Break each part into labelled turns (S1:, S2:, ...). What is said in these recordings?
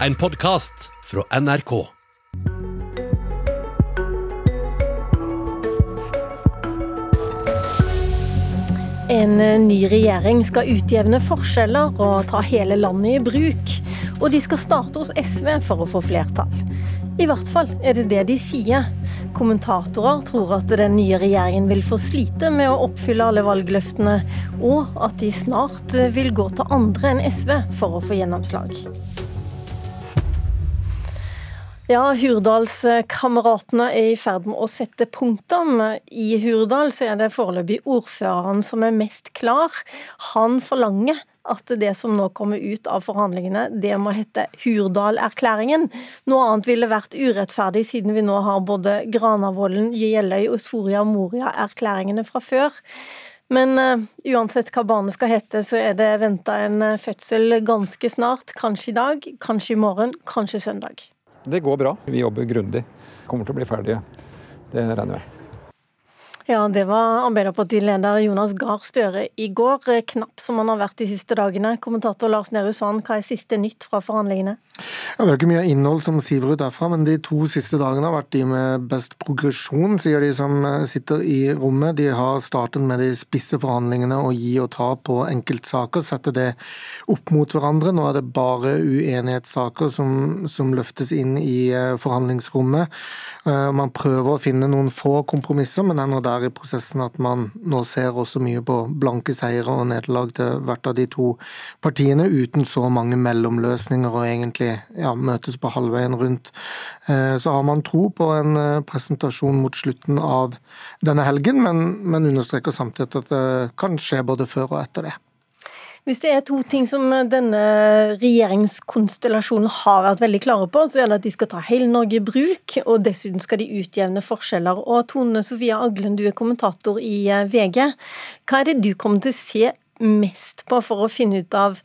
S1: En podkast fra NRK.
S2: En eh, ny regjering skal utjevne forskjeller og ta hele landet i bruk. Og de skal starte hos SV for å få flertall. I hvert fall er det det de sier. Kommentatorer tror at den nye regjeringen vil få slite med å oppfylle alle valgløftene, og at de snart eh, vil gå til andre enn SV for å få gjennomslag. Ja, Hurdalskameratene er i ferd med å sette punktum. I Hurdal så er det foreløpig ordføreren som er mest klar. Han forlanger at det som nå kommer ut av forhandlingene, det må hete Hurdal-erklæringen. Noe annet ville vært urettferdig, siden vi nå har både Granavolden, Jeløy og Soria Moria-erklæringene fra før. Men uh, uansett hva barnet skal hete, så er det venta en uh, fødsel ganske snart. Kanskje i dag, kanskje i morgen, kanskje søndag.
S3: Det går bra. Vi jobber grundig. Kommer til å bli ferdige. Det regner jeg
S2: ja, det var Arbeiderpartileder Jonas Gahr Støre i går. Knapp som han har vært de siste dagene. Kommentator Lars Nehru Sand, hva er siste nytt fra forhandlingene?
S4: Ja, det er ikke mye innhold som siver ut derfra, men de to siste dagene har vært de med best progresjon, sier de som eh, sitter i rommet. De har startet med de spisse forhandlingene å gi og ta på enkeltsaker, sette det opp mot hverandre. Nå er det bare uenighetssaker som, som løftes inn i eh, forhandlingsrommet. Eh, man prøver å finne noen få kompromisser, men ender der der i prosessen at man nå ser også mye på blanke seire og nederlag til hvert av de to partiene, uten så mange mellomløsninger og egentlig ja, møtes på halvveien rundt. Eh, så har man tro på en eh, presentasjon mot slutten av denne helgen, men, men understreker samtidig at det kan skje både før og etter det.
S2: Hvis det er to ting som denne regjeringskonstellasjonen har vært veldig klare på, så er det at de skal ta hele Norge i bruk, og dessuten skal de utjevne forskjeller. Og Tone Sofia Aglen, du er kommentator i eh, VG. Hva er det du kommer til å se mest på for å finne ut av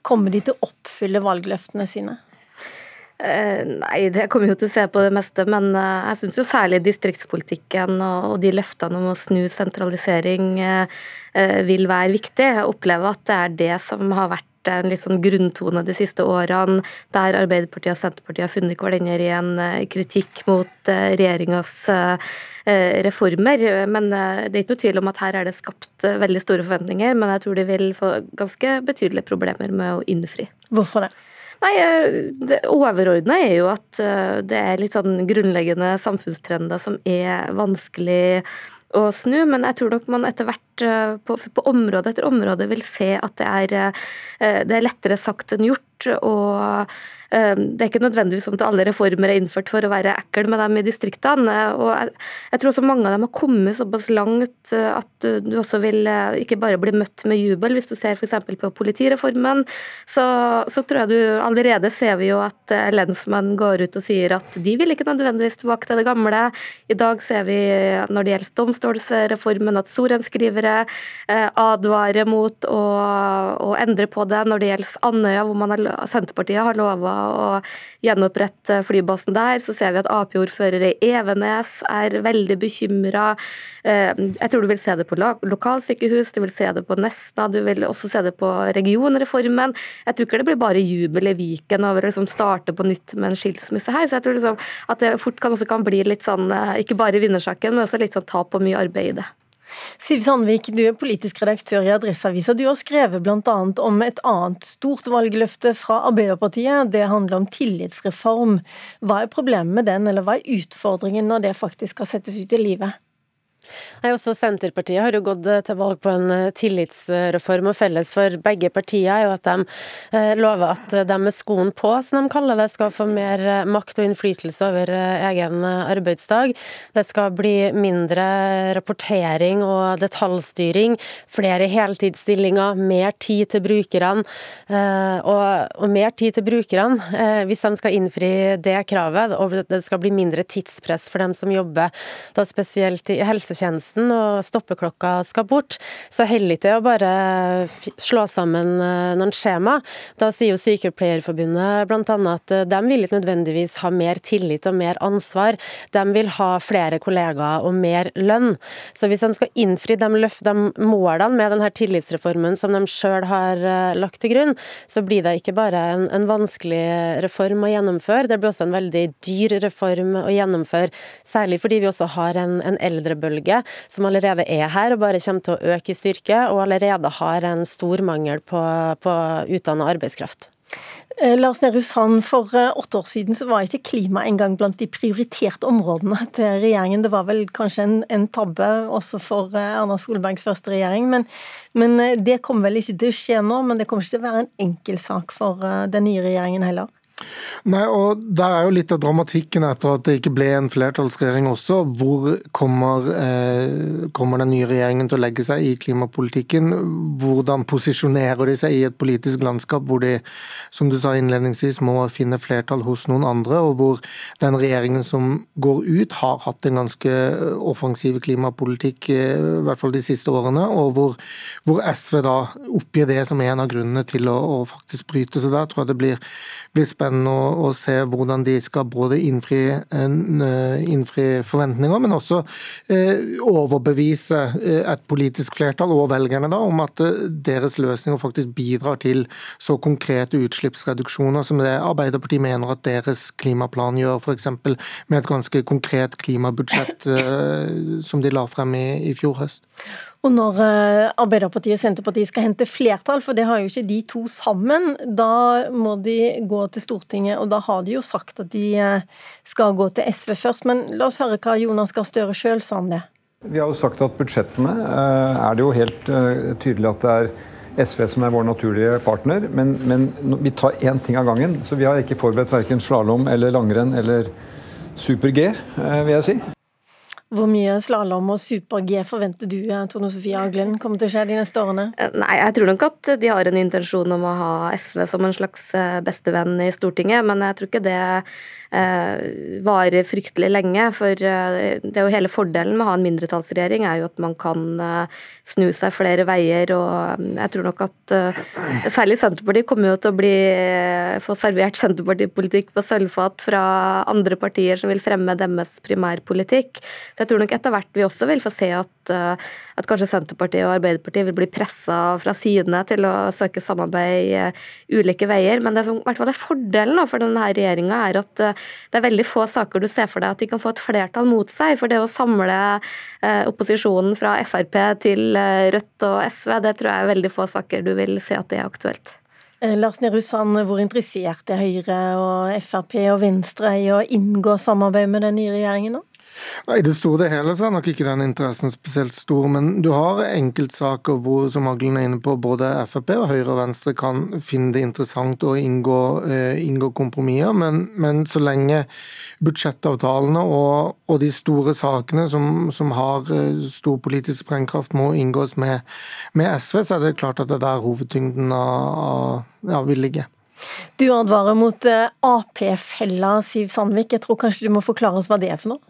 S2: Kommer de til å oppfylle valgløftene sine?
S5: Eh, nei, det kommer jo til å se på det meste, men eh, jeg syns jo særlig distriktspolitikken og de løftene om å snu sentralisering eh, vil være viktig. Jeg opplever at det er det som har vært en litt sånn grunntone de siste årene, der Arbeiderpartiet og Senterpartiet har funnet hverandre i en kritikk mot regjeringas reformer. Men det er ikke noe tvil om at her er det skapt veldig store forventninger, men jeg tror de vil få ganske betydelige problemer med å innfri.
S2: Hvorfor det?
S5: Nei, eh, Det overordna er jo at eh, det er litt sånn grunnleggende samfunnstrender som er vanskelig å snu, men jeg tror nok man etter hvert eh, på, på område etter område vil se at det er, det er lettere sagt enn gjort. og Ehm, det er ikke nødvendigvis sånn at alle reformer er innført for å være ekkel med dem i distriktene. og jeg, tror også mange av dem har kommet såpass langt eh, at du også vil eh, ikke bare bli møtt med jubel. Hvis du ser f.eks. på politireformen, så, så, tror jeg du allerede ser vi jo at eh, lensmenn går ut og sier at de vil ikke nødvendigvis tilbake til det gamle. I dag ser vi når det gjelder domstolsreformen at sorenskrivere advarer mot å, å, endre på det. Når det gjelder Andøya, hvor har, Senterpartiet har lova å gjenopprette flybasen der. Så ser vi at Ap-ordførere i Evenes er veldig bekymra. Eh, jeg tror du vil se det på lokalsykehus, du vil se det på Nesna, du vil også se det på regionreformen. Jeg tror ikke det blir bare jubel i Viken over å liksom starte på nytt med en skilsmisse her. Så jeg tror liksom at det fort kan, også kan bli litt sånn, eh, ikke bare vinnersaken, men også litt sånn tap og mye arbeid i det.
S2: Siv Sandvik, du er politisk redaktør i Adresseavisa. Du har skrevet bl.a. om et annet stort valgløfte fra Arbeiderpartiet. Det handler om tillitsreform. Hva er problemet med den, eller hva er utfordringen når det faktisk skal settes ut i livet?
S6: Nei, også Senterpartiet har jo gått eh, til valg på en eh, tillitsreform, og felles for begge partier er jo at de eh, lover at de med skoen på, som de kaller det, skal få mer makt og innflytelse over egen arbeidsdag. Det skal bli mindre rapportering og detaljstyring, flere heltidsstillinger, mer tid til brukerne. Og, og mer tid til brukerne, hvis de skal innfri det kravet, og det skal bli mindre tidspress for dem som jobber da spesielt i helse helsetjenesten, og stoppeklokka skal bort, så holder ikke å bare slå sammen eh, noen skjema. Da sier jo Sykepleierforbundet bl.a. at eh, de vil ikke nødvendigvis ha mer tillit og mer ansvar, de vil ha flere kollegaer og mer lønn. Så hvis de skal innfri de, løft, de målene med denne tillitsreformen som de sjøl har eh, lagt til grunn, så blir det ikke bare en, en vanskelig reform å gjennomføre, det blir også en veldig dyr reform å gjennomføre. Særlig fordi vi også har en, en eldrebølge som allerede er her og bare kommer til å øke i styrke, og allerede har en stor mangel på, på utdanna arbeidskraft.
S2: Eh, Lars Nehru Sand, for eh, åtte år siden så var ikke klima engang blant de prioriterte områdene til regjeringen. Det var vel kanskje en, en tabbe også for eh, Erna Solbergs første regjering. Men, men, det kommer vel ikke til å skje nå. Men det kommer ikke til å være en enkel sak for den nye regjeringen heller.
S4: Nei, og Der er jo litt av dramatikken etter at det ikke ble en flertallsregjering også. Hvor kommer, eh, kommer, den nye regjeringen til å legge seg i klimapolitikken? Hvordan posisjonerer de seg i et politisk landskap hvor de, som du sa innledningsvis, må finne flertall hos noen andre, og hvor den regjeringen som går ut, har hatt en ganske offensiv klimapolitikk, eh, i hvert fall de siste årene, og hvor, hvor SV da oppgir det som en av grunnene til å, å faktisk bryte seg der, tror jeg det blir, blir spennende å, å, se hvordan de skal både innfri, eh, innfri forventninger, men også eh, overbevise eh, et politisk flertall og velgerne da, om at deres løsninger faktisk bidrar til så konkrete utslippsreduksjoner som det Arbeiderpartiet mener at deres klimaplan gjør, f.eks. med et ganske konkret klimabudsjett som de la frem i, i fjor høst.
S2: Og når eh, Arbeiderpartiet og Senterpartiet skal hente flertall, for det har jo ikke de to sammen, da må de gå til Stortinget, og da har de jo sagt at de eh, skal gå til SV først. Men la oss høre hva Jonas Gahr Støre sjøl sa om det.
S3: Vi har jo sagt at budsjettene eh, er det jo helt tydelig at det er SV som er vår naturlige partner, men, men vi tar én ting av gangen. Så vi har ikke forberedt verken slalåm eller langrenn eller super-G, vil jeg si.
S2: Hvor mye slalåm og super-G forventer du eh, Tone Sofie Aglen, kommer til å skje de neste årene?
S5: Eh, nei, Jeg tror nok at de har en intensjon om å ha SV som en slags eh, bestevenn i Stortinget, men jeg tror ikke det eh, varer fryktelig lenge. For det er jo hele fordelen med å ha en mindretallsregjering er jo at man kan snu seg flere veier. Og jeg tror nok at særlig Senterpartiet kommer jo til å bli, få servert Senterpartipolitikk på sølvfat fra andre partier som vil fremme deres primærpolitikk jeg tror nok etter hvert vi også vil få se at, eh, at kanskje Senterpartiet og Arbeiderpartiet vil bli pressa fra sidene til å søke samarbeid uh, ulike veier. Men det som i hvert fall er fordelen for denne regjeringa, er at uh, det er veldig få saker du ser for deg at de kan få et flertall mot seg. For det å samle opposisjonen fra Frp til Rødt og SV, det tror jeg er veldig få saker du vil se at det er aktuelt.
S2: Lars Nehru Sand, hvor interessert er Høyre og Frp og Venstre i å inngå samarbeid med den nye regjeringen nå?
S4: I det store og hele så er nok ikke den interessen spesielt stor, men du har enkeltsaker hvor, som Aglen er inne på, både Frp og Høyre og Venstre kan finne det interessant å inngå, eh, inngå kompromisser, men, men, så lenge budsjettavtalene og, og de store sakene som, som, har eh, stor politisk sprengkraft må inngås med, med, SV, så er det klart at det er der hovedtyngden av, av vil ligge.
S2: Du advarer mot eh, Ap-fella, Siv Sandvik. Jeg tror kanskje du må forklare oss hva det er for noe?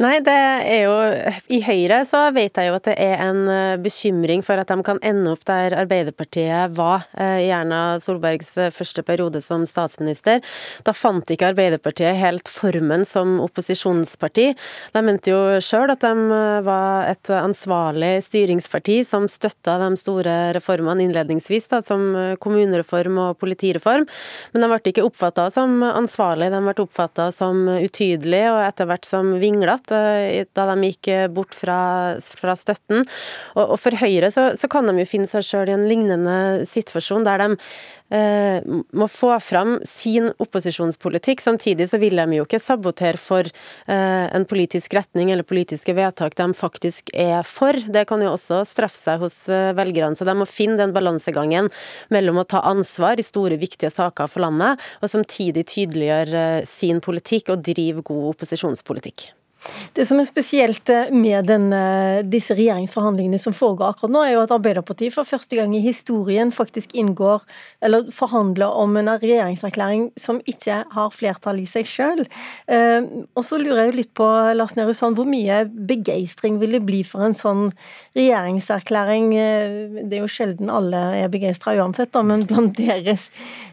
S6: Nei, det er jo I Høyre så vet jeg jo at det er en eh, bekymring for at de kan ende opp der Arbeiderpartiet var eh, i Erna Solbergs eh, første periode som statsminister. Da fant ikke Arbeiderpartiet helt formen som opposisjonsparti. De mente jo sjøl at de var et ansvarlig styringsparti som støtta de store reformene innledningsvis, da, som kommunereform og politireform. Men de ble ikke oppfatta som ansvarlig, de ble oppfatta som utydelige og etter hvert som vinglete da de gikk eh, bort fra, fra støtten. Og, og, for Høyre så, så, kan de jo finne seg sjøl i en lignende situasjon, der de eh, må få fram sin opposisjonspolitikk. Samtidig så vil de jo ikke sabotere for eh, en politisk retning eller politiske vedtak de faktisk er for. Det kan jo også straffe seg hos eh, velgerne. Så de må finne den balansegangen mellom å ta ansvar i store, viktige saker for landet, og samtidig tydeliggjøre eh, sin politikk og drive god opposisjonspolitikk.
S2: Det som er spesielt eh, med denne, disse regjeringsforhandlingene som foregår akkurat nå, er jo at Arbeiderpartiet for første gang i historien faktisk inngår, eller forhandler om en regjeringserklæring som ikke har flertall i seg sjøl. Eh, og så lurer jeg litt på, Lars Nehru Sand, hvor mye begeistring vil det bli for en sånn regjeringserklæring? Eh, det er jo sjelden alle er begeistra uansett, da, men blant deres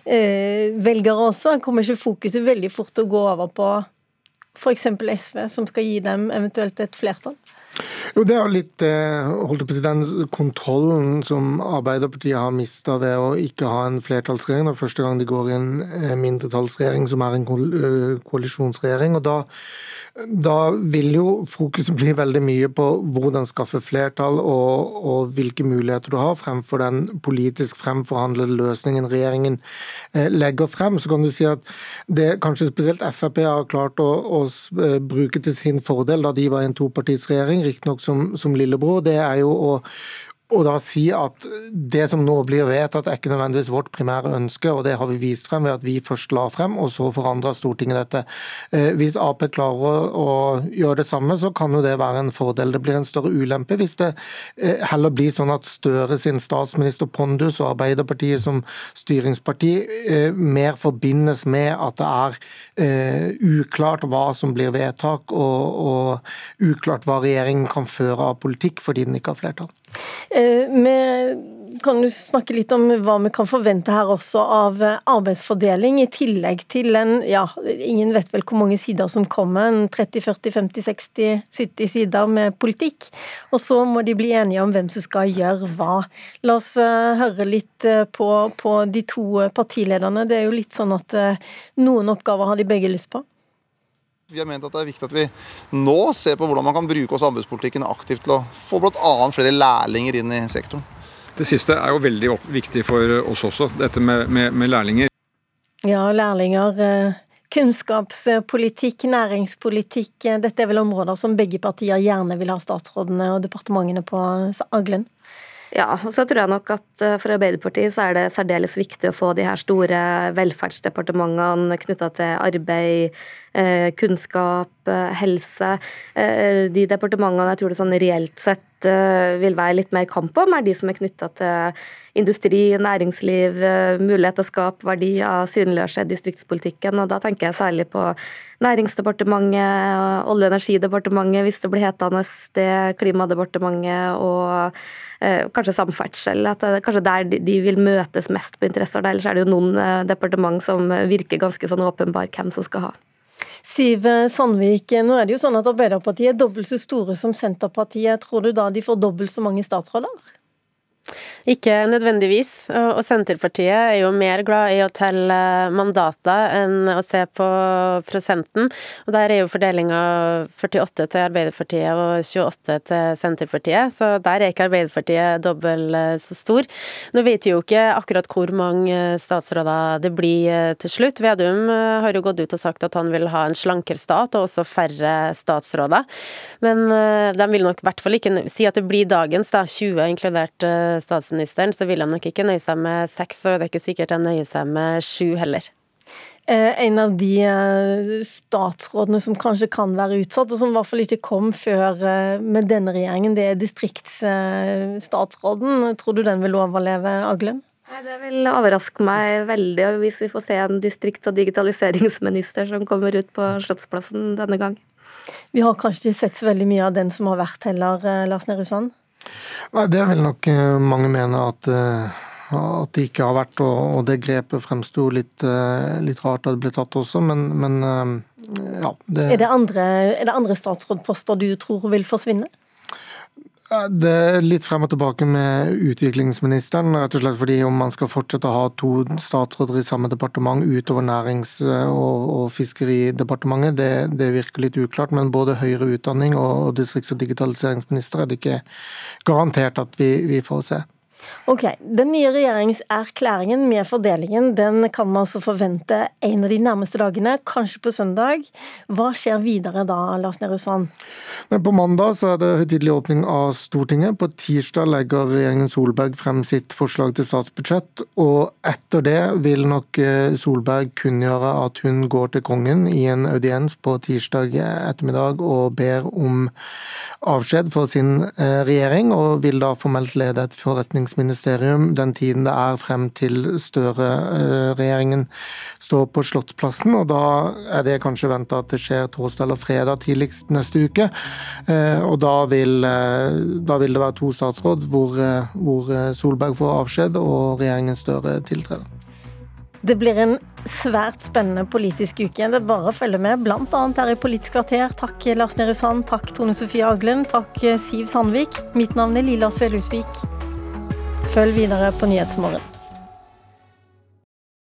S2: velgere også kommer ikke fokuset veldig fort å gå over på f.eks. SV, som skal gi dem eventuelt et flertall?
S4: Jo, Det er jo litt eh, holdt på den kontrollen som Arbeiderpartiet har mista ved å ikke ha en flertallsregjering. Det er første gang de går i en eh, mindretallsregjering som er en eh, koalisjonsregjering. og da da vil jo fokuset bli veldig mye på hvordan skaffe flertall og, og, hvilke muligheter du har, fremfor den politisk fremforhandlede løsningen regjeringen legger frem. Så kan du si at det kanskje spesielt Frp har klart å, å bruke til sin fordel da de var i en topartisregjering, riktignok som, som lillebror, det er jo å og da si at det som nå blir vedtatt, er ikke nødvendigvis vårt primære ønske, og det har vi vist frem ved at vi først la frem, og så forandra Stortinget dette. Eh, hvis Ap klarer å gjøre det samme, så kan jo det være en fordel. Det blir en større ulempe hvis det eh, heller blir sånn at Støre sin statsminister Pondus og Arbeiderpartiet som styringsparti eh, mer forbindes med at det er uklart hva som blir vedtak, og, og uklart hva regjeringen kan føre av politikk fordi den ikke har flertall.
S2: Eh, vi kan du snakke litt om hva vi kan forvente her også av eh, arbeidsfordeling, i tillegg til en ja, ingen vet vel hvor mange sider som kommer, en 30, 40, 50, 60, 70 sider med politikk. Og så må de bli enige om hvem som skal gjøre hva. La oss eh, høre litt på, på de to partilederne. Det er jo litt sånn at noen oppgaver har de begge lyst på.
S7: Vi har ment at det er viktig at vi nå ser på hvordan man kan bruke oss anbudspolitikken aktivt til å få bl.a. flere lærlinger inn i sektoren.
S3: Det siste er jo veldig viktig for oss også, dette med, med, med lærlinger.
S2: Ja, lærlinger. Eh, kunnskapspolitikk, næringspolitikk. Eh, dette er vel områder som begge partier gjerne vil ha statsrådene og departementene på aglen?
S5: Ja, og så tror jeg nok at eh, for Arbeiderpartiet så er det særdeles viktig å få de her store velferdsdepartementene knytta til arbeid, eh, eh, helse. De departementene jeg tror det sånn reelt sett vil være litt mer kamp om, er de som er knytta til industri, næringsliv, mulighet til å skape verdier, synliggjøre distriktspolitikken. og Da tenker jeg særlig på Næringsdepartementet, Olje- og energidepartementet hvis det blir hetende det, Klimadepartementet og eh, kanskje samferdsel. At det kanskje der de vil møtes mest på interesser. Ellers er det jo noen eh, departement som virker ganske sånn åpenbar hvem som skal ha.
S2: Siv Sandvik, nå er det jo sånn at Arbeiderpartiet er dobbelt så store som Senterpartiet. Tror du da de får dobbelt så mange statsråder?
S6: Ikke nødvendigvis, og Senterpartiet er jo mer glad i å telle mandater enn å se på prosenten. Og Der er jo fordelinga 48 til Arbeiderpartiet og 28 til Senterpartiet, så der er ikke Arbeiderpartiet dobbelt så stor. Nå vet vi jo ikke akkurat hvor mange statsråder det blir til slutt. Vedum har jo gått ut og sagt at han vil ha en slankere stat og også færre statsråder. Men eh, de vil nok i hvert fall ikke si at det blir dagens, da, 20 inkludert eh, statsministeren, så vil han nok ikke nøye seg med seks, og det er ikke sikkert han nøyer seg med sju heller.
S2: Eh, en av de eh, statsrådene som kanskje kan være utsatt, og som i hvert fall ikke kom før eh, med denne regjeringen, det er distriktsstatsråden. Tror du den vil overleve, Aglen?
S5: Det vil overraske meg veldig hvis vi får se en distrikts- og digitaliseringsminister som kommer ut på Slottsplassen denne gang.
S2: Vi har kanskje ikke sett så veldig mye av den som har vært heller, Lars Nehru Sand?
S4: Nei, Det vil nok eh, mange mene at, eh, at det ikke har vært, og det grepet fremsto litt, eh, litt, rart da det ble tatt også, men, men ja.
S2: Det... Er, det andre, er det andre statsrådposter du tror vil forsvinne?
S4: Det er litt frem og tilbake med utviklingsministeren. rett og slett fordi Om man skal fortsette å ha to statsråder i samme departement utover Nærings- og, og Fiskeridepartementet, det, det, virker litt uklart. Men både høyere utdanning og distrikts- og digitaliseringsminister er det ikke garantert at vi, vi får se.
S2: Ok, Den nye regjeringserklæringen med fordelingen den kan man altså forvente en av de nærmeste dagene, kanskje på søndag. Hva skjer videre da, Lars Nehru Sand?
S4: På mandag så er det høytidelig åpning av Stortinget. På tirsdag legger regjeringen Solberg frem sitt forslag til statsbudsjett. Og etter det vil nok eh, Solberg kunngjøre at hun går til kongen i en audiens på tirsdag ettermiddag og ber om avskjed for sin eh, regjering, og vil da formelt lede et forretningsministerium den tiden det er frem til Støre-regjeringen står på Slottsplassen. og Da er det kanskje venta at det skjer torsdag eller fredag tidligst neste uke. Eh, og Da vil, eh, da vil det være to statsråd hvor, hvor Solberg får avskjed og regjeringen Støre tiltrer.
S2: Det blir en svært spennende politisk uke. Det er bare å følge med, bl.a. her i Politisk kvarter. Takk Lars Nehru Sand, takk Tone Sofie Aglen, takk Siv Sandvik. Mitt navn er Lila Svelhusvik. Følg videre på Nyhetsmorgen.